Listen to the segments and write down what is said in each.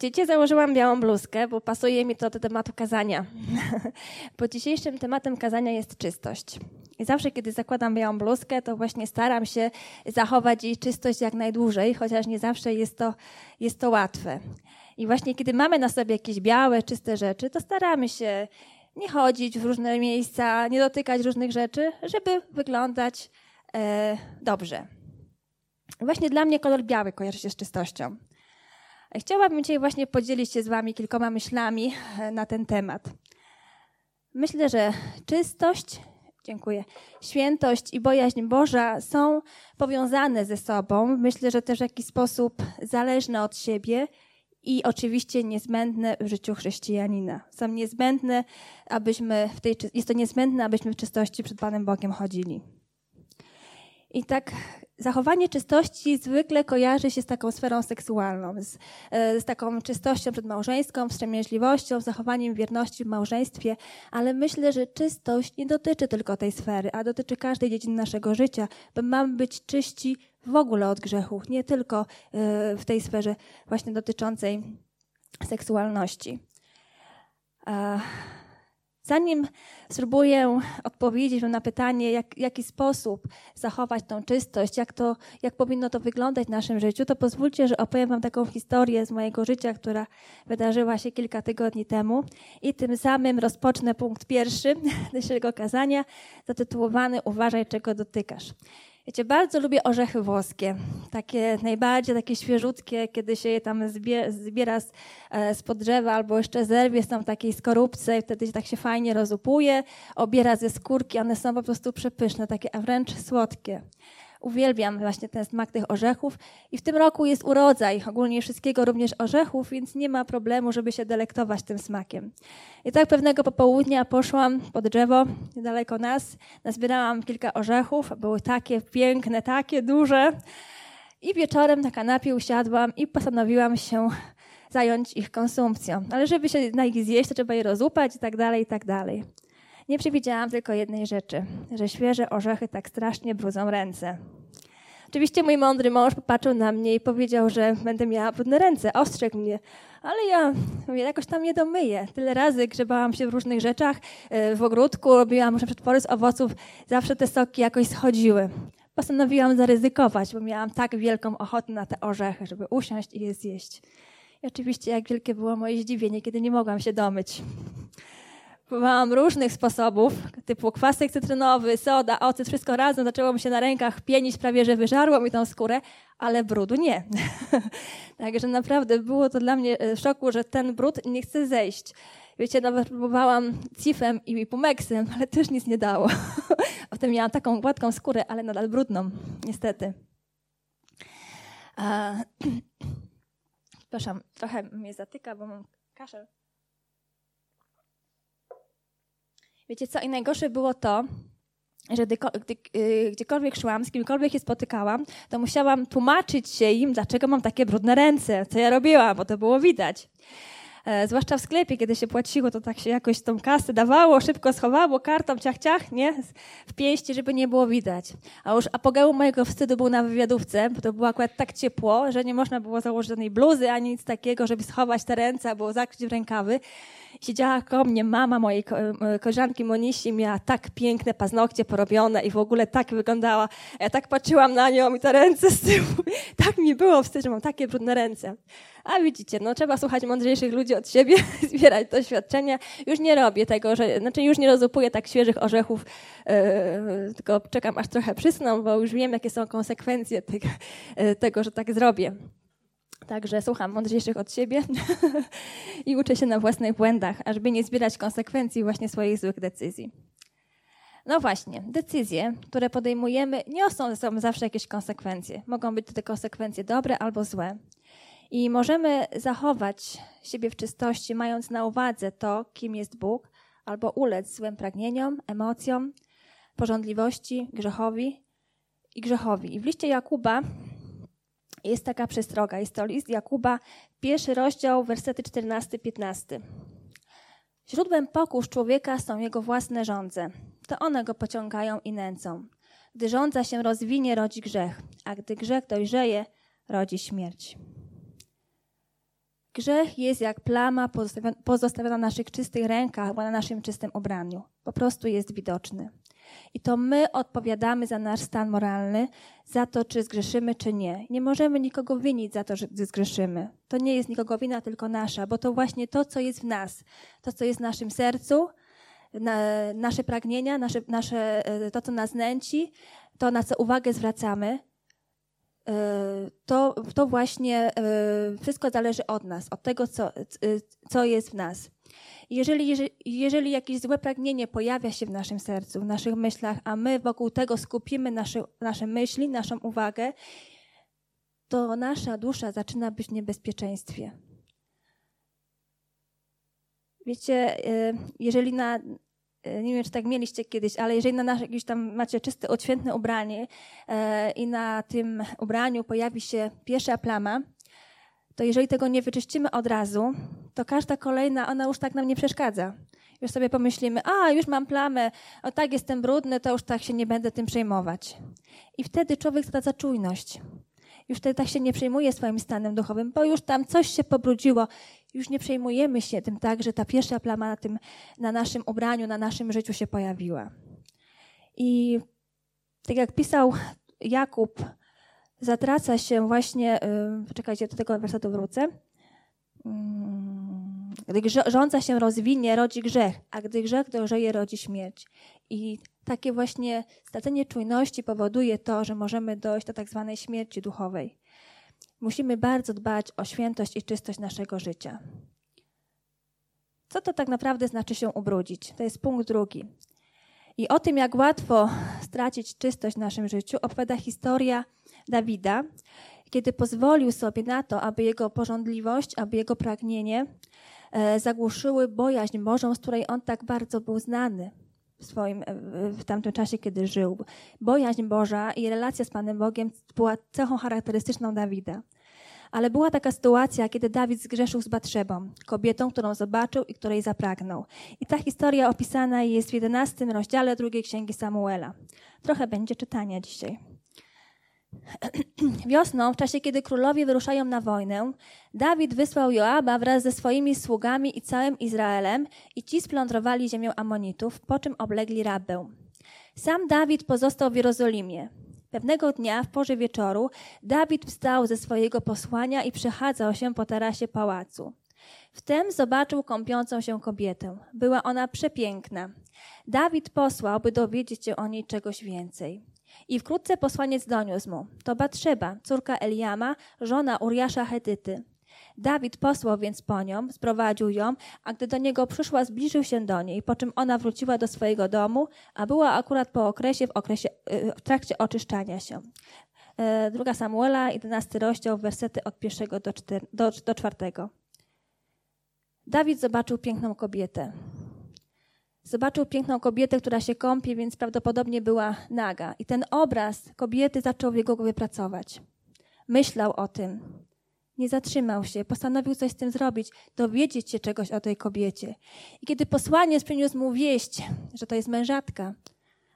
Wiecie, założyłam białą bluzkę, bo pasuje mi to do tematu kazania. bo dzisiejszym tematem kazania jest czystość. I zawsze, kiedy zakładam białą bluzkę, to właśnie staram się zachować jej czystość jak najdłużej, chociaż nie zawsze jest to, jest to łatwe. I właśnie kiedy mamy na sobie jakieś białe, czyste rzeczy, to staramy się nie chodzić w różne miejsca, nie dotykać różnych rzeczy, żeby wyglądać e, dobrze. Właśnie dla mnie kolor biały kojarzy się z czystością. Chciałabym dzisiaj właśnie podzielić się z Wami kilkoma myślami e, na ten temat. Myślę, że czystość, dziękuję, świętość i bojaźń Boża są powiązane ze sobą. Myślę, że też w jakiś sposób zależne od siebie i oczywiście niezbędne w życiu chrześcijanina. Są niezbędne, abyśmy w tej, jest to niezbędne, abyśmy w czystości przed Panem Bogiem chodzili. I tak zachowanie czystości zwykle kojarzy się z taką sferą seksualną, z, e, z taką czystością przedmałżeńską, wstrzemięźliwością, zachowaniem wierności w małżeństwie, ale myślę, że czystość nie dotyczy tylko tej sfery, a dotyczy każdej dziedziny naszego życia, bo mamy być czyści w ogóle od grzechów, nie tylko e, w tej sferze właśnie dotyczącej seksualności. Zanim spróbuję odpowiedzieć na pytanie, jak, w jaki sposób zachować tą czystość, jak, to, jak powinno to wyglądać w naszym życiu, to pozwólcie, że opowiem Wam taką historię z mojego życia, która wydarzyła się kilka tygodni temu. I tym samym rozpocznę punkt pierwszy naszego kazania, zatytułowany Uważaj, czego dotykasz. Wiecie, bardzo lubię orzechy włoskie. Takie najbardziej takie świeżutkie, kiedy się je tam zbiera z, e, z drzewa albo jeszcze zerwie, są w takiej skorupce i wtedy tak się fajnie rozupuje, obiera ze skórki, one są po prostu przepyszne, takie a wręcz słodkie. Uwielbiam właśnie ten smak tych orzechów i w tym roku jest urodzaj ogólnie wszystkiego, również orzechów, więc nie ma problemu, żeby się delektować tym smakiem. I tak pewnego popołudnia poszłam pod drzewo niedaleko nas, nazbierałam kilka orzechów, były takie piękne, takie duże i wieczorem na kanapie usiadłam i postanowiłam się zająć ich konsumpcją. Ale żeby się na ich zjeść, to trzeba je rozupać i tak dalej, i tak dalej. Nie przewidziałam tylko jednej rzeczy, że świeże orzechy tak strasznie brudzą ręce. Oczywiście mój mądry mąż popatrzył na mnie i powiedział, że będę miała brudne ręce, ostrzegł mnie. Ale ja mówię, jakoś tam je domyję. Tyle razy grzebałam się w różnych rzeczach, e, w ogródku, robiłam muszę przetwory z owoców, zawsze te soki jakoś schodziły. Postanowiłam zaryzykować, bo miałam tak wielką ochotę na te orzechy, żeby usiąść i je zjeść. I oczywiście jak wielkie było moje zdziwienie, kiedy nie mogłam się domyć. Próbowałam różnych sposobów, typu kwasek cytrynowy, soda, ocet, wszystko razem zaczęło mi się na rękach pienić, prawie że wyżarło mi tą skórę, ale brudu nie. Także naprawdę było to dla mnie e, szoku, że ten brud nie chce zejść. Wiecie, nawet próbowałam cifem i pumeksem, ale też nic nie dało. Potem miałam taką gładką skórę, ale nadal brudną, niestety. Przepraszam, trochę mnie zatyka, bo mam kaszel. Wiecie co? I najgorsze było to, że gdy, gdy, y, gdziekolwiek szłam, z kimkolwiek się spotykałam, to musiałam tłumaczyć się im, dlaczego mam takie brudne ręce, co ja robiłam, bo to było widać. E, zwłaszcza w sklepie, kiedy się płaciło, to tak się jakoś tą kasę dawało, szybko schowało kartą, ciach, ciach, nie? W pięści, żeby nie było widać. A już apogeum mojego wstydu był na wywiadówce, bo to było akurat tak ciepło, że nie można było założyć żadnej bluzy, ani nic takiego, żeby schować te ręce, albo zakryć rękawy. Siedziała koło mnie mama mojej koleżanki Monisi, miała tak piękne paznokcie porobione i w ogóle tak wyglądała. Ja tak patrzyłam na nią i te ręce z tyłu. Tak mi było wstyd, że mam takie brudne ręce. A widzicie, no trzeba słuchać mądrzejszych ludzi od siebie, zbierać doświadczenia. Już nie robię tego, że, znaczy już nie rozupuję tak świeżych orzechów, yy, tylko czekam aż trochę przysną, bo już wiem, jakie są konsekwencje tego, yy, tego że tak zrobię. Także słucham mądrzejszych od siebie i uczę się na własnych błędach, ażeby nie zbierać konsekwencji właśnie swoich złych decyzji. No właśnie, decyzje, które podejmujemy, niosą ze sobą zawsze jakieś konsekwencje. Mogą być te konsekwencje dobre albo złe. I możemy zachować siebie w czystości, mając na uwadze to, kim jest Bóg, albo ulec złym pragnieniom, emocjom, porządliwości, grzechowi i grzechowi. I w liście Jakuba jest taka przestroga. Jest to list Jakuba, pierwszy rozdział, wersety 14-15. Źródłem pokusz człowieka są jego własne żądze. To one go pociągają i nęcą. Gdy żądza się rozwinie, rodzi grzech, a gdy grzech dojrzeje, rodzi śmierć. Grzech jest jak plama pozostawiona na naszych czystych rękach albo na naszym czystym ubraniu. Po prostu jest widoczny. I to my odpowiadamy za nasz stan moralny, za to, czy zgrzeszymy, czy nie. Nie możemy nikogo winić za to, że zgrzeszymy. To nie jest nikogo wina, tylko nasza, bo to właśnie to, co jest w nas, to, co jest w naszym sercu, na, nasze pragnienia, nasze, nasze, e, to, co nas nęci, to, na co uwagę zwracamy, to, to właśnie e, wszystko zależy od nas, od tego, co, co jest w nas. Jeżeli, jeżeli, jakieś złe pragnienie pojawia się w naszym sercu, w naszych myślach, a my wokół tego skupimy nasze, nasze myśli, naszą uwagę, to nasza dusza zaczyna być w niebezpieczeństwie. Wiecie, y, jeżeli na, y, nie wiem, czy tak mieliście kiedyś, ale jeżeli na nasze tam macie czyste, odświętne ubranie y, i na tym ubraniu pojawi się pierwsza plama, to jeżeli tego nie wyczyścimy od razu, to każda kolejna, ona już tak nam nie przeszkadza. Już sobie pomyślimy, a już mam plamę, o tak jestem brudny, to już tak się nie będę tym przejmować. I wtedy człowiek straca czujność. Już wtedy tak się nie przejmuje swoim stanem duchowym, bo już tam coś się pobrudziło. Już nie przejmujemy się tym tak, że ta pierwsza plama na, tym, na naszym ubraniu, na naszym życiu się pojawiła. I tak jak pisał Jakub, zatraca się właśnie, yy, czekajcie, do tego wersetu wrócę. Mm, gdy rządza się rozwinie, rodzi grzech, a gdy grzech dojrzeje, rodzi śmierć. I takie właśnie stracenie czujności powoduje to, że możemy dojść do tak zwanej śmierci duchowej. Musimy bardzo dbać o świętość i czystość naszego życia. Co to tak naprawdę znaczy się ubrudzić? To jest punkt drugi. I o tym, jak łatwo stracić czystość w naszym życiu, opowiada historia Dawida, kiedy pozwolił sobie na to, aby jego porządliwość, aby jego pragnienie e, zagłuszyły bojaźń Bożą, z której on tak bardzo był znany w swoim, w tamtym czasie, kiedy żył. Bojaźń Boża i relacja z Panem Bogiem była cechą charakterystyczną Dawida. Ale była taka sytuacja, kiedy Dawid zgrzeszył z Batrzebą, kobietą, którą zobaczył i której zapragnął. I ta historia opisana jest w 11 rozdziale drugiej księgi Samuela. Trochę będzie czytania dzisiaj. Wiosną, w czasie kiedy królowie wyruszają na wojnę, Dawid wysłał Joaba wraz ze swoimi sługami i całym Izraelem i ci splądrowali ziemię Amonitów, po czym oblegli Rabę. Sam Dawid pozostał w Jerozolimie. Pewnego dnia w porze wieczoru Dawid wstał ze swojego posłania i przechadzał się po tarasie pałacu. Wtem zobaczył kąpiącą się kobietę. Była ona przepiękna. Dawid posłał, by dowiedzieć się o niej czegoś więcej. I wkrótce posłaniec doniósł mu, to Batrzeba, córka Eliama, żona Uriasza Hetyty. Dawid posłał więc po nią, sprowadził ją, a gdy do niego przyszła, zbliżył się do niej, po czym ona wróciła do swojego domu, a była akurat po okresie, w, okresie, y, w trakcie oczyszczania się. Y, druga Samuela, 11 rozdział, wersety od pierwszego do, do czwartego. Dawid zobaczył piękną kobietę. Zobaczył piękną kobietę, która się kąpie, więc prawdopodobnie była naga. I ten obraz kobiety zaczął w jego głowie pracować. Myślał o tym. Nie zatrzymał się, postanowił coś z tym zrobić, dowiedzieć się czegoś o tej kobiecie. I kiedy posłaniec przyniósł mu wieść, że to jest mężatka,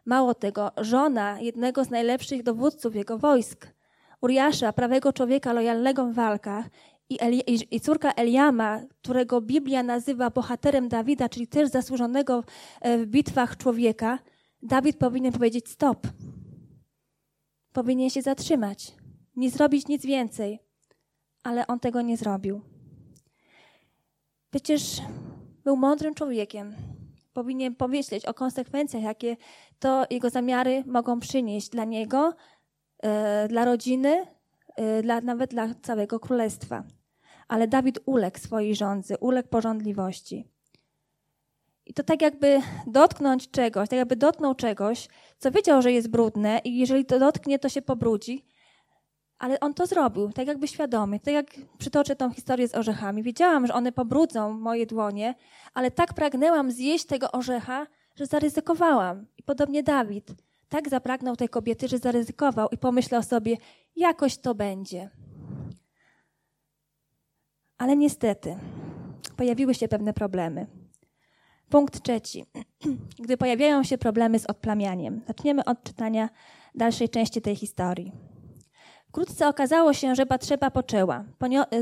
mało tego, żona jednego z najlepszych dowódców jego wojsk, Uriasza, prawego człowieka lojalnego w walkach, i, Eli, i, córka Eliama, którego Biblia nazywa bohaterem Dawida, czyli też zasłużonego e, w bitwach człowieka, Dawid powinien powiedzieć stop. Powinien się zatrzymać, nie zrobić nic więcej, ale on tego nie zrobił. Przecież był mądrym człowiekiem. Powinien pomyśleć o konsekwencjach, jakie to jego zamiary mogą przynieść dla niego, e, dla rodziny, dla, nawet dla całego królestwa ale Dawid uległ swojej rządzy, uległ porządliwości. I to tak jakby dotknąć czegoś, tak jakby dotknął czegoś, co wiedział, że jest brudne i jeżeli to dotknie, to się pobrudzi, ale on to zrobił, tak jakby świadomy. Tak jak przytoczę tą historię z orzechami. Wiedziałam, że one pobrudzą moje dłonie, ale tak pragnęłam zjeść tego orzecha, że zaryzykowałam. I podobnie Dawid. Tak zapragnął tej kobiety, że zaryzykował i pomyślał sobie, jakoś to będzie. Ale niestety pojawiły się pewne problemy. Punkt trzeci. Gdy pojawiają się problemy z odplamianiem. Zaczniemy od czytania dalszej części tej historii. Wkrótce okazało się, że Batrzeba poczęła.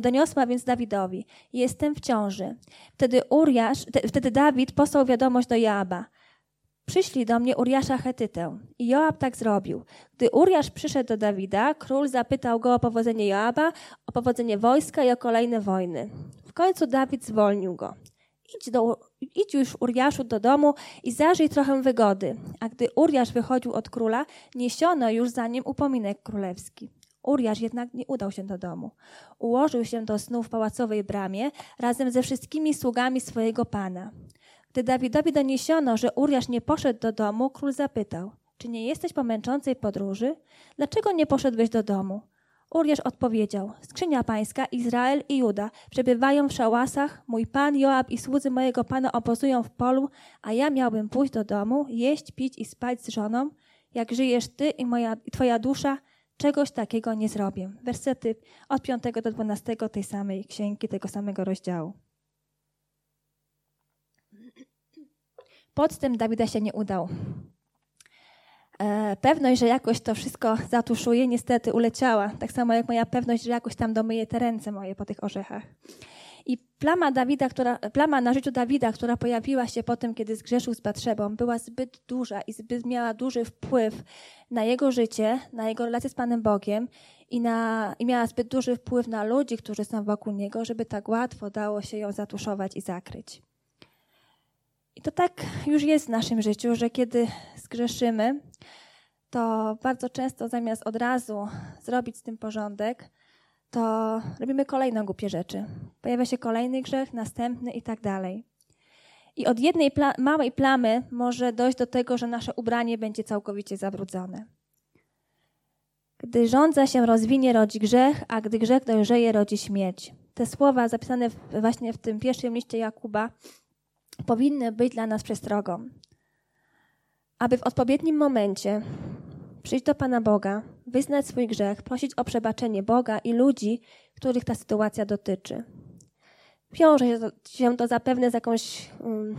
Doniosła więc Dawidowi: Jestem w ciąży. Wtedy, Uriasz, te, wtedy Dawid posłał wiadomość do Joaba. Przyślij do mnie Uriasza Hetytę. I Joab tak zrobił. Gdy Uriasz przyszedł do Dawida, król zapytał go o powodzenie Joaba, o powodzenie wojska i o kolejne wojny. W końcu Dawid zwolnił go. Idź, do, idź już Uriaszu do domu i zażyj trochę wygody. A gdy Uriasz wychodził od króla, niesiono już za nim upominek królewski. Uriasz jednak nie udał się do domu. Ułożył się do snu w pałacowej bramie razem ze wszystkimi sługami swojego pana. Gdy Dawidowi doniesiono, że Uriasz nie poszedł do domu, król zapytał: Czy nie jesteś po męczącej podróży? Dlaczego nie poszedłeś do domu? Uriasz odpowiedział: Skrzynia pańska, Izrael i Juda przebywają w szałasach, mój pan Joab i słudzy mojego pana obozują w polu, a ja miałbym pójść do domu, jeść, pić i spać z żoną. Jak żyjesz ty i, moja, i twoja dusza, czegoś takiego nie zrobię. Wersety od 5 do 12 tej samej księgi, tego samego rozdziału. Podstęp Dawida się nie udał. E, pewność, że jakoś to wszystko zatuszuje, niestety uleciała. Tak samo jak moja pewność, że jakoś tam domyje te ręce moje po tych orzechach. I plama, Dawida, która, plama na życiu Dawida, która pojawiła się po tym, kiedy zgrzeszył z Batrzebą, była zbyt duża i zbyt miała duży wpływ na jego życie, na jego relacje z Panem Bogiem i, na, i miała zbyt duży wpływ na ludzi, którzy są wokół niego, żeby tak łatwo dało się ją zatuszować i zakryć. I to tak już jest w naszym życiu, że kiedy zgrzeszymy, to bardzo często zamiast od razu zrobić z tym porządek, to robimy kolejne głupie rzeczy. Pojawia się kolejny grzech, następny i tak dalej. I od jednej pla małej plamy może dojść do tego, że nasze ubranie będzie całkowicie zabrudzone. Gdy rządza się rozwinie, rodzi grzech, a gdy grzech dojrzeje, rodzi śmierć. Te słowa zapisane właśnie w tym pierwszym liście Jakuba powinny być dla nas przestrogą. Aby w odpowiednim momencie przyjść do Pana Boga, wyznać swój grzech, prosić o przebaczenie Boga i ludzi, których ta sytuacja dotyczy. Wiąże się to zapewne z jakąś um,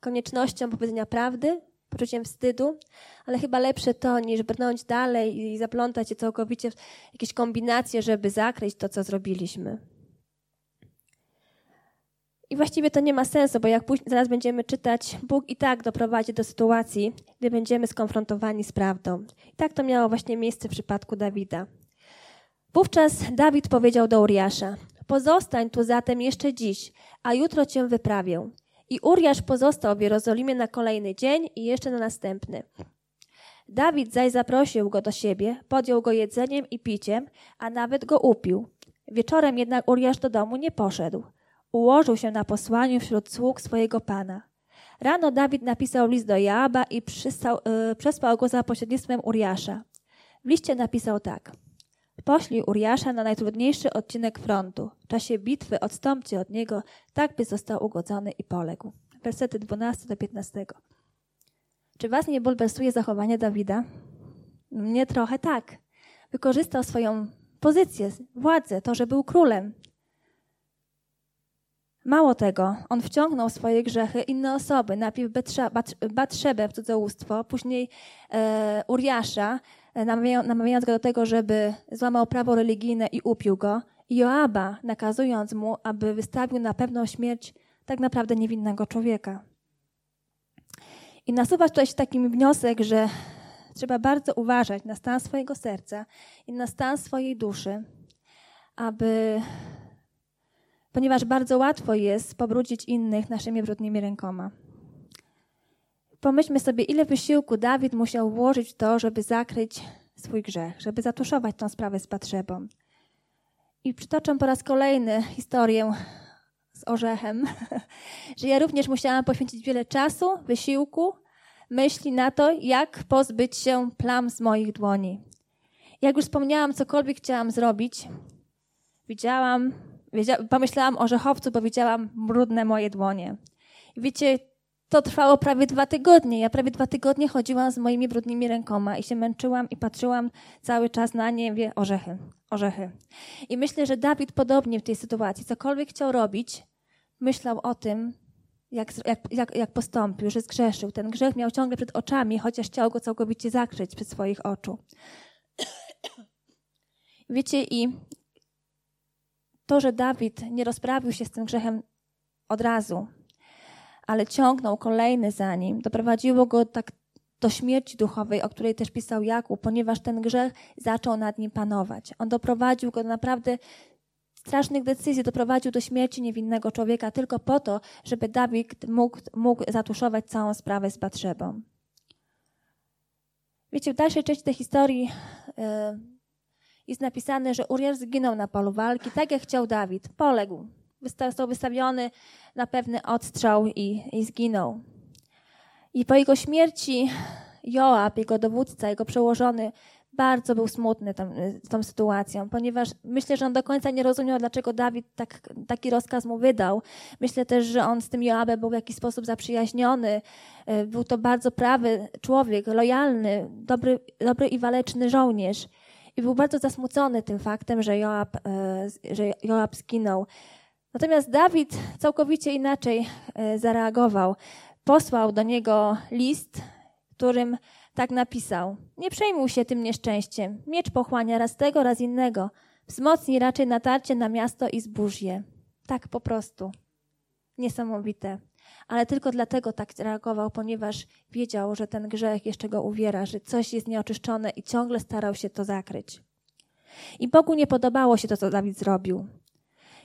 koniecznością powiedzenia prawdy, poczuciem wstydu, ale chyba lepsze to, niż brnąć dalej i zaplątać się całkowicie w jakieś kombinacje, żeby zakryć to, co zrobiliśmy. I właściwie to nie ma sensu, bo jak zaraz będziemy czytać, Bóg i tak doprowadzi do sytuacji, gdy będziemy skonfrontowani z prawdą. I tak to miało właśnie miejsce w przypadku Dawida. Wówczas Dawid powiedział do Uriasza: Pozostań tu zatem jeszcze dziś, a jutro cię wyprawię. I Uriasz pozostał w Jerozolimie na kolejny dzień i jeszcze na następny. Dawid zaś zaprosił go do siebie, podjął go jedzeniem i piciem, a nawet go upił. Wieczorem jednak Uriasz do domu nie poszedł. Ułożył się na posłaniu wśród sług swojego pana. Rano Dawid napisał list do Joaba i przystał, yy, przesłał go za pośrednictwem Uriasza. W liście napisał tak. Poślij Uriasza na najtrudniejszy odcinek frontu. W czasie bitwy odstąpcie od niego, tak by został ugodzony i poległ. Wersety 12 do 15. Czy was nie bulwersuje zachowanie Dawida? Mnie trochę tak. Wykorzystał swoją pozycję, władzę, to, że był królem, Mało tego, on wciągnął swoje grzechy inne osoby. Najpierw Batrzebę w cudzołóstwo, później e, Uriasza, e, namawiając go do tego, żeby złamał prawo religijne i upił go. I Joaba, nakazując mu, aby wystawił na pewną śmierć tak naprawdę niewinnego człowieka. I nasuwa tutaj się taki wniosek, że trzeba bardzo uważać na stan swojego serca i na stan swojej duszy, aby ponieważ bardzo łatwo jest pobrudzić innych naszymi brudnymi rękoma. Pomyślmy sobie, ile wysiłku Dawid musiał włożyć w to, żeby zakryć swój grzech, żeby zatuszować tą sprawę z Patrzebą. I przytoczę po raz kolejny historię z orzechem, że ja również musiałam poświęcić wiele czasu, wysiłku, myśli na to, jak pozbyć się plam z moich dłoni. Jak już wspomniałam, cokolwiek chciałam zrobić, widziałam pomyślałam o rzechowcu, bo widziałam brudne moje dłonie. Wiecie, to trwało prawie dwa tygodnie. Ja prawie dwa tygodnie chodziłam z moimi brudnymi rękoma i się męczyłam i patrzyłam cały czas na nie, wie, orzechy, orzechy. I myślę, że Dawid podobnie w tej sytuacji, cokolwiek chciał robić, myślał o tym, jak, jak, jak, jak postąpił, że zgrzeszył. Ten grzech miał ciągle przed oczami, chociaż chciał go całkowicie zakryć przed swoich oczu. Wiecie, i to, że Dawid nie rozprawił się z tym grzechem od razu, ale ciągnął kolejny za nim, doprowadziło go tak do śmierci duchowej, o której też pisał Jakub, ponieważ ten grzech zaczął nad nim panować. On doprowadził go do naprawdę strasznych decyzji, doprowadził do śmierci niewinnego człowieka tylko po to, żeby Dawid mógł, mógł zatuszować całą sprawę z Batrzebą. Wiecie, w dalszej części tej historii yy, jest napisane, że Uriel zginął na polu walki, tak jak chciał Dawid. Poległ. Został wystawiony na pewny odstrzał i, i zginął. I po jego śmierci Joab, jego dowódca, jego przełożony, bardzo był smutny tą, tą sytuacją, ponieważ myślę, że on do końca nie rozumiał, dlaczego Dawid tak, taki rozkaz mu wydał. Myślę też, że on z tym Joabem był w jakiś sposób zaprzyjaźniony. E, był to bardzo prawy człowiek, lojalny, dobry, dobry i waleczny żołnierz. I był bardzo zasmucony tym faktem, że Joab, e, że Joab zginął. Natomiast Dawid całkowicie inaczej e, zareagował. Posłał do niego list, którym tak napisał: Nie przejmuj się tym nieszczęściem. Miecz pochłania raz tego, raz innego. Wzmocnij raczej natarcie na miasto i zburz je. Tak po prostu. Niesamowite. Ale tylko dlatego tak reagował, ponieważ wiedział, że ten grzech jeszcze go uwiera, że coś jest nieoczyszczone i ciągle starał się to zakryć. I Bogu nie podobało się to, co Dawid zrobił.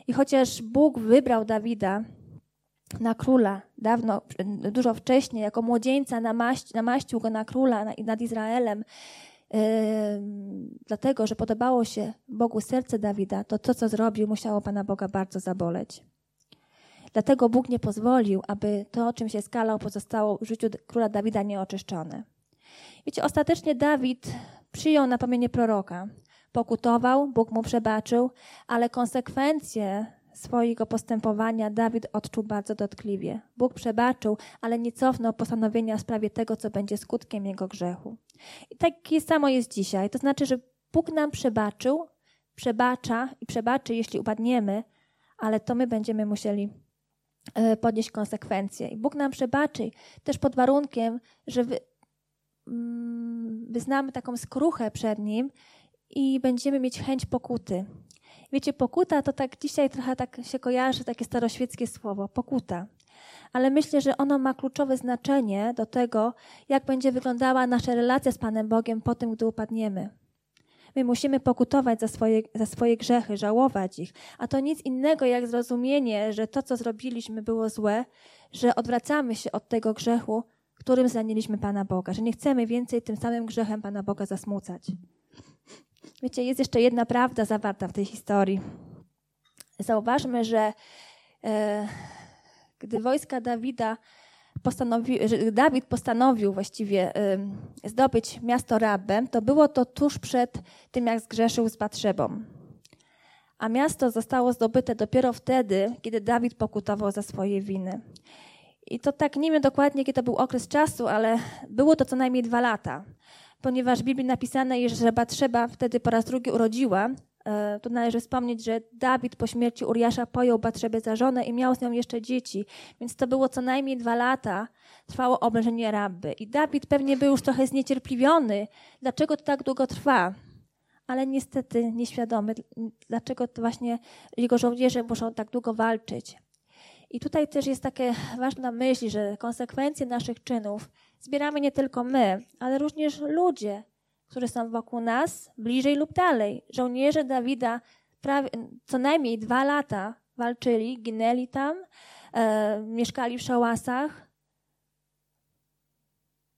I chociaż Bóg wybrał Dawida na króla dawno, dużo wcześniej, jako młodzieńca namaści, namaścił go na króla nad Izraelem, yy, dlatego, że podobało się Bogu serce Dawida, to to, co zrobił, musiało Pana Boga bardzo zaboleć. Dlatego Bóg nie pozwolił, aby to, czym się skalał, pozostało w życiu króla Dawida nieoczyszczone. Wiecie, ostatecznie Dawid przyjął napomnienie proroka. Pokutował, Bóg mu przebaczył, ale konsekwencje swojego postępowania Dawid odczuł bardzo dotkliwie. Bóg przebaczył, ale nie cofnął postanowienia w sprawie tego, co będzie skutkiem jego grzechu. I takie samo jest dzisiaj. To znaczy, że Bóg nam przebaczył, przebacza i przebaczy, jeśli upadniemy, ale to my będziemy musieli podnieść konsekwencje. I Bóg nam przebaczy też pod warunkiem, że wy, mm, wyznamy taką skruchę przed Nim i będziemy mieć chęć pokuty. Wiecie, pokuta to tak dzisiaj trochę tak się kojarzy, takie staroświeckie słowo, pokuta. Ale myślę, że ono ma kluczowe znaczenie do tego, jak będzie wyglądała nasza relacja z Panem Bogiem po tym, gdy upadniemy. My musimy pokutować za swoje, za swoje grzechy, żałować ich. A to nic innego jak zrozumienie, że to, co zrobiliśmy, było złe, że odwracamy się od tego grzechu, którym zraniliśmy Pana Boga, że nie chcemy więcej tym samym grzechem Pana Boga zasmucać. Wiecie, jest jeszcze jedna prawda zawarta w tej historii. Zauważmy, że e, gdy wojska Dawida postanowi, że Dawid postanowił właściwie zdobyć miasto Rabbę, to było to tuż przed tym, jak zgrzeszył z Batrzebą. A miasto zostało zdobyte dopiero wtedy, kiedy Dawid pokutował za swoje winy. I to tak nie wiem dokładnie, jaki to był okres czasu, ale było to co najmniej dwa lata ponieważ w Biblii napisane jest, że Batrzeba wtedy po raz drugi urodziła. E, tu należy wspomnieć, że Dawid po śmierci Uriasza pojął Batrzebę za żonę i miał z nią jeszcze dzieci, więc to było co najmniej dwa lata, trwało oblężenie Rabby. I Dawid pewnie był już trochę zniecierpliwiony, dlaczego to tak długo trwa, ale niestety nieświadomy, dlaczego to właśnie jego żołnierze muszą tak długo walczyć. I tutaj też jest taka ważna myśl, że konsekwencje naszych czynów zbieramy nie tylko my, ale również ludzie, którzy są wokół nas, bliżej lub dalej. Żołnierze Dawida prawie, co najmniej dwa lata walczyli, ginęli tam, e, mieszkali w szałasach,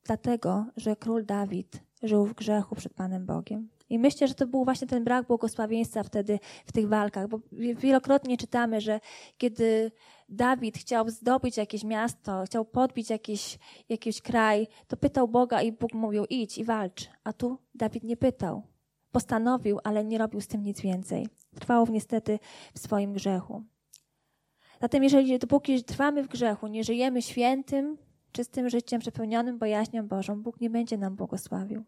dlatego, że król Dawid żył w grzechu przed Panem Bogiem. I myślę, że to był właśnie ten brak błogosławieństwa wtedy w tych walkach, bo wielokrotnie czytamy, że kiedy Dawid chciał zdobyć jakieś miasto, chciał podbić jakiś, jakiś kraj, to pytał Boga i Bóg mówił idź i walcz. A tu Dawid nie pytał. Postanowił, ale nie robił z tym nic więcej. Trwał niestety w swoim grzechu. Zatem jeżeli dopóki trwamy w grzechu, nie żyjemy świętym, czystym życiem przepełnionym bojaźnią Bożą, Bóg nie będzie nam błogosławił.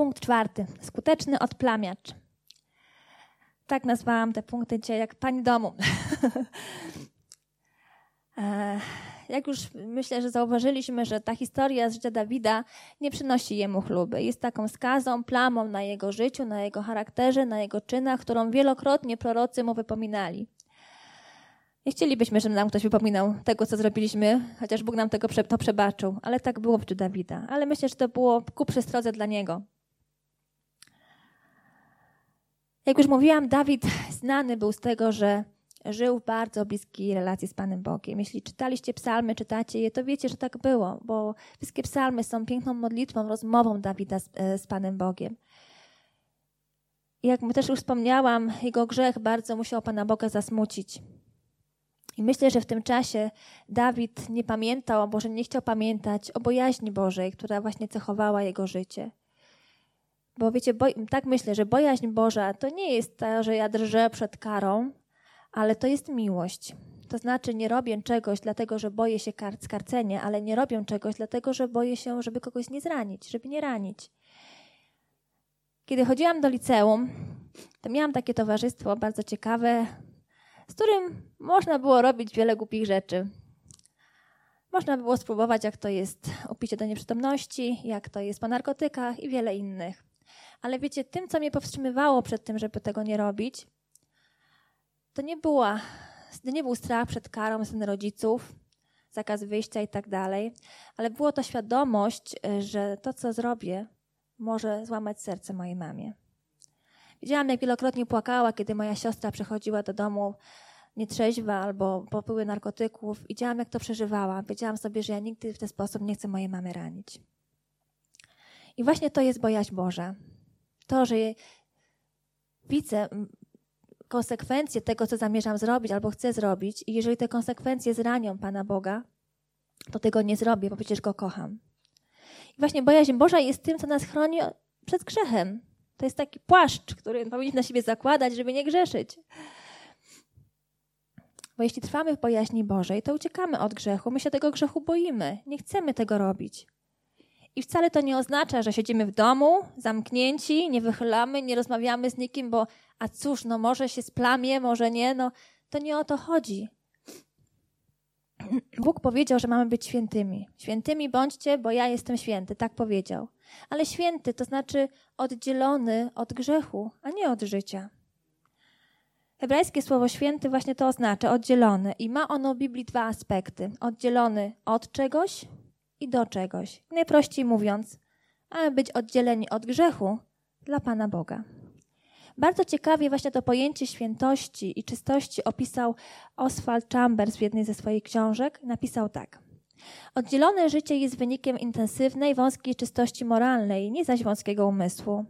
Punkt czwarty. Skuteczny odplamiacz. Tak nazwałam te punkty dzisiaj, jak pani domu. E, jak już myślę, że zauważyliśmy, że ta historia z życia Dawida nie przynosi jemu chluby. Jest taką skazą, plamą na jego życiu, na jego charakterze, na jego czynach, którą wielokrotnie prorocy mu wypominali. Nie chcielibyśmy, żeby nam ktoś wypominał tego, co zrobiliśmy, chociaż Bóg nam tego to przebaczył, ale tak było w życiu Dawida. Ale myślę, że to było ku przestrodze dla niego. Jak już mówiłam, Dawid znany był z tego, że żył w bardzo bliskiej relacji z Panem Bogiem. Jeśli czytaliście psalmy, czytacie je, to wiecie, że tak było, bo wszystkie psalmy są piękną modlitwą, rozmową Dawida z, e, z Panem Bogiem. Jak też już wspomniałam, jego grzech bardzo musiał Pana Boga zasmucić. I myślę, że w tym czasie Dawid nie pamiętał, a może nie chciał pamiętać o bojaźni Bożej, która właśnie cechowała jego życie. Bo wiecie, bo, tak myślę, że bojaźń Boża to nie jest to, że ja drżę przed karą, ale to jest miłość. To znaczy, nie robię czegoś dlatego, że boję się kar skarcenia, ale nie robię czegoś dlatego, że boję się, żeby kogoś nie zranić, żeby nie ranić. Kiedy chodziłam do liceum, to miałam takie towarzystwo bardzo ciekawe, z którym można było robić wiele głupich rzeczy. Można było spróbować, jak to jest upicie do nieprzytomności, jak to jest po narkotykach i wiele innych. Ale wiecie, tym, co mnie powstrzymywało przed tym, żeby tego nie robić, to nie, była, to nie był strach przed karą syn rodziców, zakaz wyjścia i tak dalej, ale było to świadomość, e, że to, co zrobię, może złamać serce mojej mamie. Widziałam, jak wielokrotnie płakała, kiedy moja siostra przychodziła do domu nietrzeźwa albo popyły narkotyków. Widziałam, jak to przeżywała. Wiedziałam sobie, że ja nigdy w ten sposób nie chcę mojej mamy ranić. I właśnie to jest bojaźń Boża. To, że widzę konsekwencje tego, co zamierzam zrobić albo chcę zrobić, i jeżeli te konsekwencje zranią Pana Boga, to tego nie zrobię, bo przecież Go kocham. I właśnie bojaźń Boża jest tym, co nas chroni przed grzechem. To jest taki płaszcz, który powinniśmy na siebie zakładać, żeby nie grzeszyć. Bo jeśli trwamy w bojaźni Bożej, to uciekamy od grzechu. My się tego grzechu boimy. Nie chcemy tego robić. I wcale to nie oznacza, że siedzimy w domu, zamknięci, nie wychylamy, nie rozmawiamy z nikim, bo a cóż, no może się splamie, może nie, no to nie o to chodzi. Bóg powiedział, że mamy być świętymi. Świętymi bądźcie, bo ja jestem święty, tak powiedział. Ale święty to znaczy oddzielony od grzechu, a nie od życia. Hebrajskie słowo święty właśnie to oznacza oddzielony i ma ono w Biblii dwa aspekty: oddzielony od czegoś i do czegoś. Najprościej mówiąc, aby być oddzieleni od grzechu dla Pana Boga. Bardzo ciekawie właśnie to pojęcie świętości i czystości opisał Oswald Chambers w jednej ze swoich książek. Napisał tak. Oddzielone życie jest wynikiem intensywnej, wąskiej czystości moralnej, nie zaś wąskiego umysłu.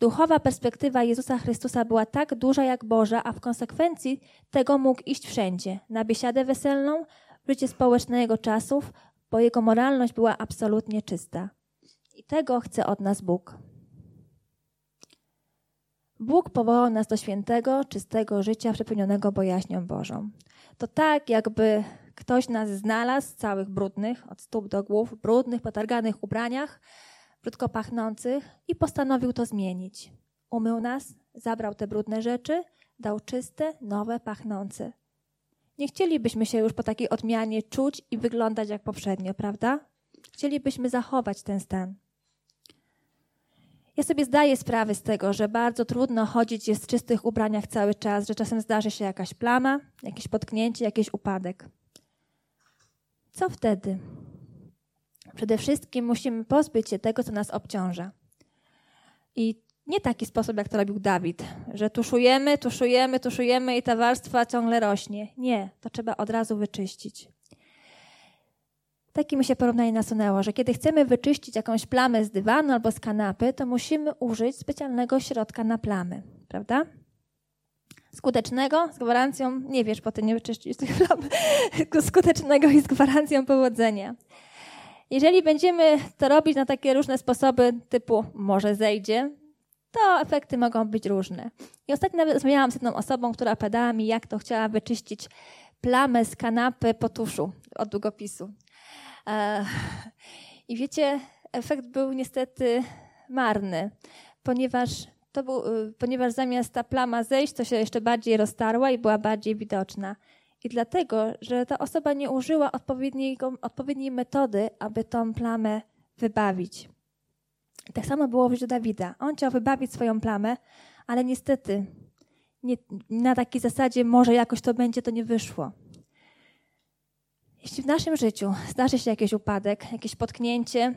Duchowa perspektywa Jezusa Chrystusa była tak duża jak Boża, a w konsekwencji tego mógł iść wszędzie na biesiadę weselną, życie społeczne jego czasów, bo jego moralność była absolutnie czysta. I tego chce od nas Bóg. Bóg powołał nas do świętego, czystego życia przepełnionego bojaźnią Bożą. To tak, jakby ktoś nas znalazł całych brudnych, od stóp do głów, brudnych, potarganych ubraniach, brzydko pachnących i postanowił to zmienić. Umył nas, zabrał te brudne rzeczy, dał czyste, nowe, pachnące. Nie chcielibyśmy się już po takiej odmianie czuć i wyglądać jak poprzednio, prawda? Chcielibyśmy zachować ten stan. Ja sobie zdaję sprawę z tego, że bardzo trudno chodzić jest w czystych ubraniach cały czas, że czasem zdarzy się jakaś plama, jakieś potknięcie, jakiś upadek. Co wtedy? Przede wszystkim musimy pozbyć się tego, co nas obciąża. I nie taki sposób, jak to robił Dawid, że tuszujemy, tuszujemy, tuszujemy i ta warstwa ciągle rośnie. Nie, to trzeba od razu wyczyścić. Takie mi się porównanie nasunęło, że kiedy chcemy wyczyścić jakąś plamę z dywanu albo z kanapy, to musimy użyć specjalnego środka na plamy, prawda? Skutecznego, z gwarancją, nie wiesz, potem nie wyczyścić tych plam, skutecznego i z gwarancją powodzenia. Jeżeli będziemy to robić na takie różne sposoby, typu może zejdzie, to efekty mogą być różne. I ostatnio nawet rozmawiałam z jedną osobą, która opowiadała mi, jak to chciała wyczyścić plamę z kanapy po tuszu od długopisu. I wiecie, efekt był niestety marny, ponieważ, to był, y, ponieważ zamiast ta plama zejść, to się jeszcze bardziej roztarła i była bardziej widoczna. I dlatego, że ta osoba nie użyła odpowiedniej, odpowiedniej metody, aby tą plamę wybawić. Tak samo było w życiu Dawida. On chciał wybawić swoją plamę, ale niestety nie, na takiej zasadzie może jakoś to będzie, to nie wyszło. Jeśli w naszym życiu zdarzy się jakiś upadek, jakieś potknięcie,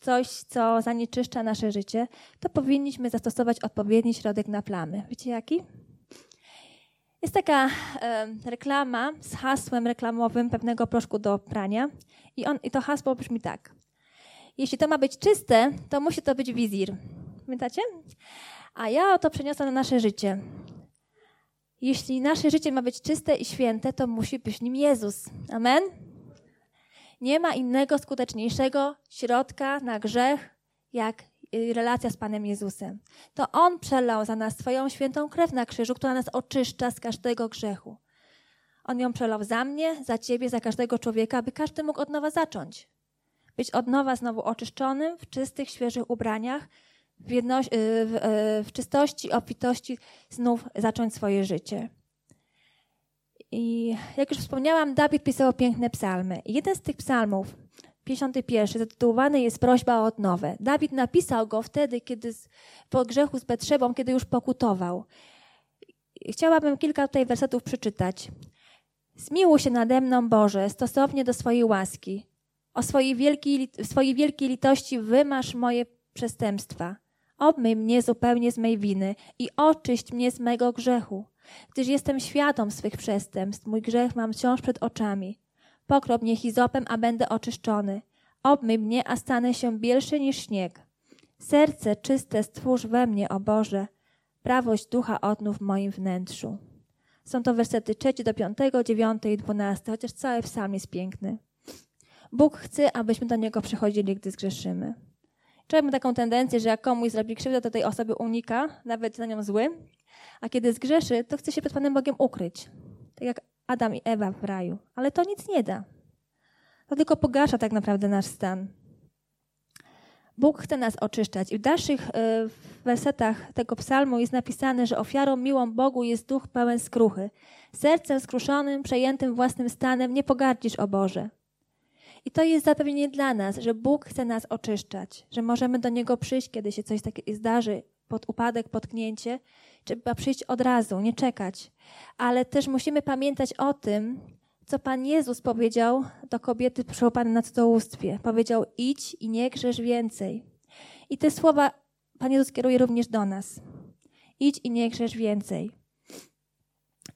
coś, co zanieczyszcza nasze życie, to powinniśmy zastosować odpowiedni środek na plamy. Wiecie jaki? Jest taka e, reklama z hasłem reklamowym pewnego proszku do prania i, on, i to hasło brzmi tak. Jeśli to ma być czyste, to musi to być wizir. Pamiętacie? A ja to przeniosę na nasze życie. Jeśli nasze życie ma być czyste i święte, to musi być nim Jezus. Amen? Nie ma innego skuteczniejszego środka na grzech, jak y, relacja z Panem Jezusem. To On przelał za nas swoją świętą krew na krzyżu, która nas oczyszcza z każdego grzechu. On ją przelał za mnie, za ciebie, za każdego człowieka, aby każdy mógł od nowa zacząć. Być od nowa znowu oczyszczonym, w czystych, świeżych ubraniach, w, jedność, y, w, y, w czystości, obfitości znów zacząć swoje życie. I jak już wspomniałam, Dawid pisał piękne psalmy. I jeden z tych psalmów, 51, zatytułowany jest Prośba o odnowę. Dawid napisał go wtedy, kiedy z, po grzechu z Betrzebą, kiedy już pokutował. Chciałabym kilka tutaj wersetów przeczytać. Zmiłuj się nade mną, Boże, stosownie do swojej łaski. O swojej wielkiej, swojej wielkiej litości wymasz moje przestępstwa. Obmyj mnie zupełnie z mej winy i oczyść mnie z mego grzechu, gdyż jestem świadom swych przestępstw, mój grzech mam wciąż przed oczami. Pokrop mnie hizopem, a będę oczyszczony. Obmyj mnie, a stanę się bielszy niż śnieg. Serce czyste stwórz we mnie, o Boże. Prawość ducha odnów w moim wnętrzu. Są to wersety 3 do 5, 9 i 12, chociaż cały psalm jest piękny. Bóg chce, abyśmy do Niego przychodzili, gdy zgrzeszymy. Człowiek ma taką tendencję, że jak komuś zrobi krzywdę, to tej osoby unika, nawet na nią zły, a kiedy zgrzeszy, to chce się przed Panem Bogiem ukryć. Tak jak Adam i Ewa w raju. Ale to nic nie da. To tylko pogarsza tak naprawdę nasz stan. Bóg chce nas oczyszczać. I w dalszych e, wersetach tego psalmu jest napisane, że ofiarą miłą Bogu jest duch pełen skruchy. Sercem skruszonym, przejętym własnym stanem nie pogardzisz, o Boże. I to jest zapewnienie dla nas, że Bóg chce nas oczyszczać, że możemy do Niego przyjść, kiedy się coś takiego zdarzy, pod upadek, potknięcie, trzeba przyjść od razu, nie czekać. Ale też musimy pamiętać o tym, co Pan Jezus powiedział do kobiety przełapane na cudzołóstwie. Powiedział, idź i nie grzesz więcej. I te słowa Pan Jezus kieruje również do nas. Idź i nie grzesz więcej.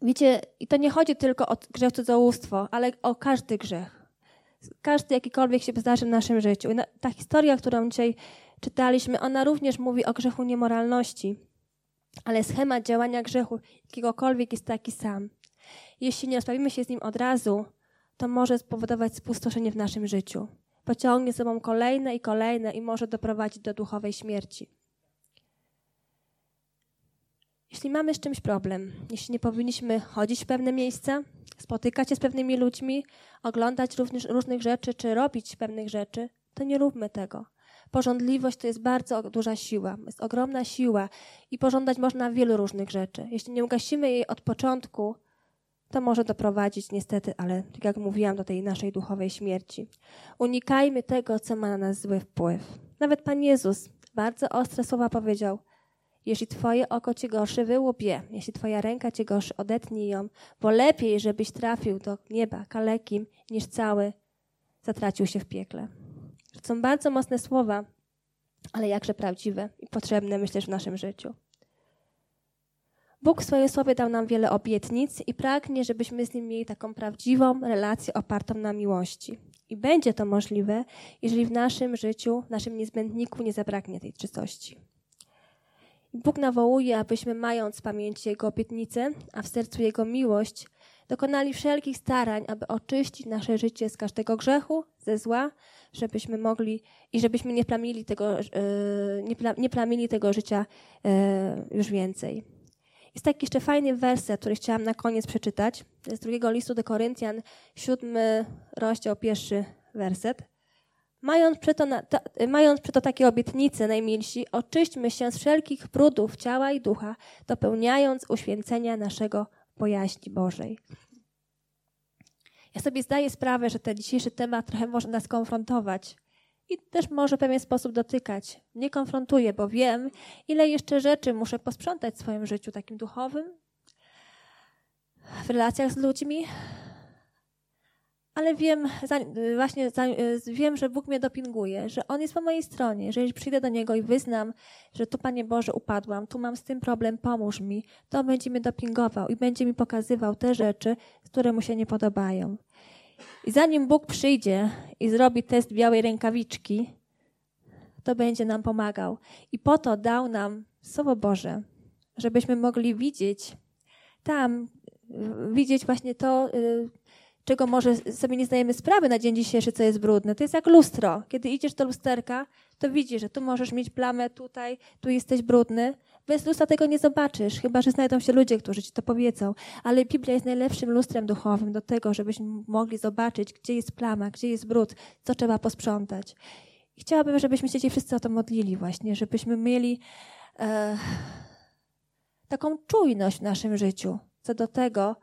Wiecie, i to nie chodzi tylko o grzech cudzołóstwo, ale o każdy grzech każdy jakikolwiek się zdarzy w naszym życiu. Ta historia, którą dzisiaj czytaliśmy, ona również mówi o grzechu niemoralności, ale schemat działania grzechu jakiegokolwiek jest taki sam. Jeśli nie rozprawimy się z nim od razu, to może spowodować spustoszenie w naszym życiu. Pociągnie sobą kolejne i kolejne i może doprowadzić do duchowej śmierci. Jeśli mamy z czymś problem, jeśli nie powinniśmy chodzić w pewne miejsca, spotykać się z pewnymi ludźmi, oglądać różnych, różnych rzeczy, czy robić pewnych rzeczy, to nie róbmy tego. Porządliwość to jest bardzo duża siła, jest ogromna siła i pożądać można wielu różnych rzeczy. Jeśli nie ugasimy jej od początku, to może doprowadzić niestety, ale tak jak mówiłam, do tej naszej duchowej śmierci. Unikajmy tego, co ma na nas zły wpływ. Nawet Pan Jezus bardzo ostre słowa powiedział – jeśli twoje oko cię gorszy, wyłup je. Jeśli twoja ręka cię gorszy, odetnij ją, bo lepiej, żebyś trafił do nieba kalekim, niż cały zatracił się w piekle. To są bardzo mocne słowa, ale jakże prawdziwe i potrzebne, myślę, w naszym życiu. Bóg w swoim słowie dał nam wiele obietnic i pragnie, żebyśmy z Nim mieli taką prawdziwą relację opartą na miłości. I będzie to możliwe, jeżeli w naszym życiu, w naszym niezbędniku nie zabraknie tej czystości. Bóg nawołuje, abyśmy mając w pamięci Jego obietnice, a w sercu Jego miłość, dokonali wszelkich starań, aby oczyścić nasze życie z każdego grzechu, ze zła, żebyśmy mogli i żebyśmy nie plamili tego, e, nie, plamili tego życia e, już więcej. Jest taki jeszcze fajny werset, który chciałam na koniec przeczytać. To jest drugiego listu do Koryntian, siódmy rozdział, pierwszy werset. Mając przeto, na, ta, mając przeto takie obietnice, najmilsi, oczyśćmy się z wszelkich brudów ciała i ducha, dopełniając uświęcenia naszego bojaźni Bożej. Ja sobie zdaję sprawę, że ten dzisiejszy temat trochę może nas konfrontować i też może w pewien sposób dotykać. Nie konfrontuję, bo wiem, ile jeszcze rzeczy muszę posprzątać w swoim życiu takim duchowym, w relacjach z ludźmi, ale wiem, właśnie wiem, że Bóg mnie dopinguje, że On jest po mojej stronie, że jeśli przyjdę do Niego i wyznam, że tu, Panie Boże, upadłam, tu mam z tym problem, pomóż mi, to będzie mnie dopingował i będzie mi pokazywał te rzeczy, które Mu się nie podobają. I zanim Bóg przyjdzie i zrobi test białej rękawiczki, to będzie nam pomagał. I po to dał nam Słowo Boże, żebyśmy mogli widzieć tam, widzieć właśnie to, y, czego może sobie nie zdajemy sprawy na dzień dzisiejszy, co jest brudne. To jest jak lustro. Kiedy idziesz do lusterka, to widzisz, że tu możesz mieć plamę, tutaj, tu jesteś brudny. Bez lustra tego nie zobaczysz, chyba że znajdą się ludzie, którzy ci to powiedzą. Ale Biblia jest najlepszym lustrem duchowym do tego, żebyśmy mogli zobaczyć, gdzie jest plama, gdzie jest brud, co trzeba posprzątać. I chciałabym, żebyśmy się dzisiaj wszyscy o to modlili właśnie, żebyśmy mieli e, taką czujność w naszym życiu co do tego,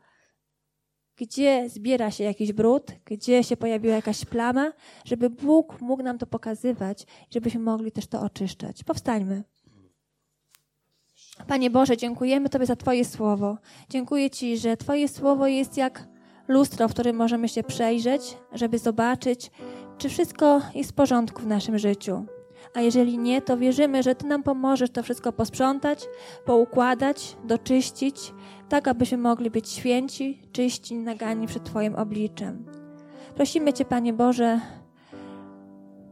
gdzie zbiera się jakiś brud, gdzie się pojawiła jakaś plama, żeby Bóg mógł nam to pokazywać, żebyśmy mogli też to oczyszczać. Powstańmy. Panie Boże, dziękujemy Tobie za Twoje słowo. Dziękuję Ci, że Twoje słowo jest jak lustro, w którym możemy się przejrzeć, żeby zobaczyć, czy wszystko jest w porządku w naszym życiu. A jeżeli nie, to wierzymy, że Ty nam pomożesz to wszystko posprzątać, poukładać, doczyścić, tak abyśmy mogli być święci, czyści, nagani przed Twoim obliczem. Prosimy Cię, Panie Boże,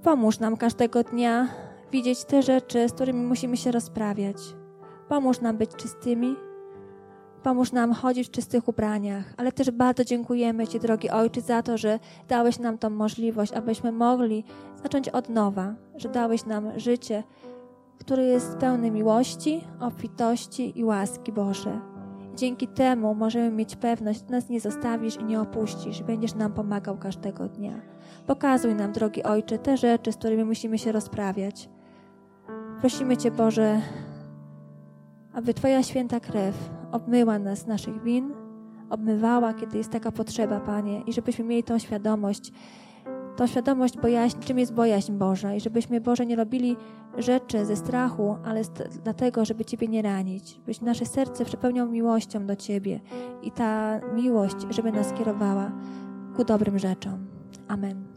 pomóż nam każdego dnia widzieć te rzeczy, z którymi musimy się rozprawiać. Pomóż nam być czystymi, Pomóż nam chodzić w czystych ubraniach, ale też bardzo dziękujemy Ci, drogi Ojcze, za to, że dałeś nam tą możliwość, abyśmy mogli zacząć od nowa, że dałeś nam życie, które jest pełne miłości, obfitości i łaski Boże. Dzięki temu możemy mieć pewność, że nas nie zostawisz i nie opuścisz, będziesz nam pomagał każdego dnia. Pokazuj nam, drogi Ojcze, te rzeczy, z którymi musimy się rozprawiać. Prosimy Cię, Boże, aby Twoja święta krew obmyła nas z naszych win, obmywała, kiedy jest taka potrzeba, Panie, i żebyśmy mieli tą świadomość, tą świadomość bojaźni, czym jest bojaźń Boża i żebyśmy, Boże, nie robili rzeczy ze strachu, ale dlatego, żeby Ciebie nie ranić, byś nasze serce przepełniał miłością do Ciebie i ta miłość, żeby nas kierowała ku dobrym rzeczom. Amen.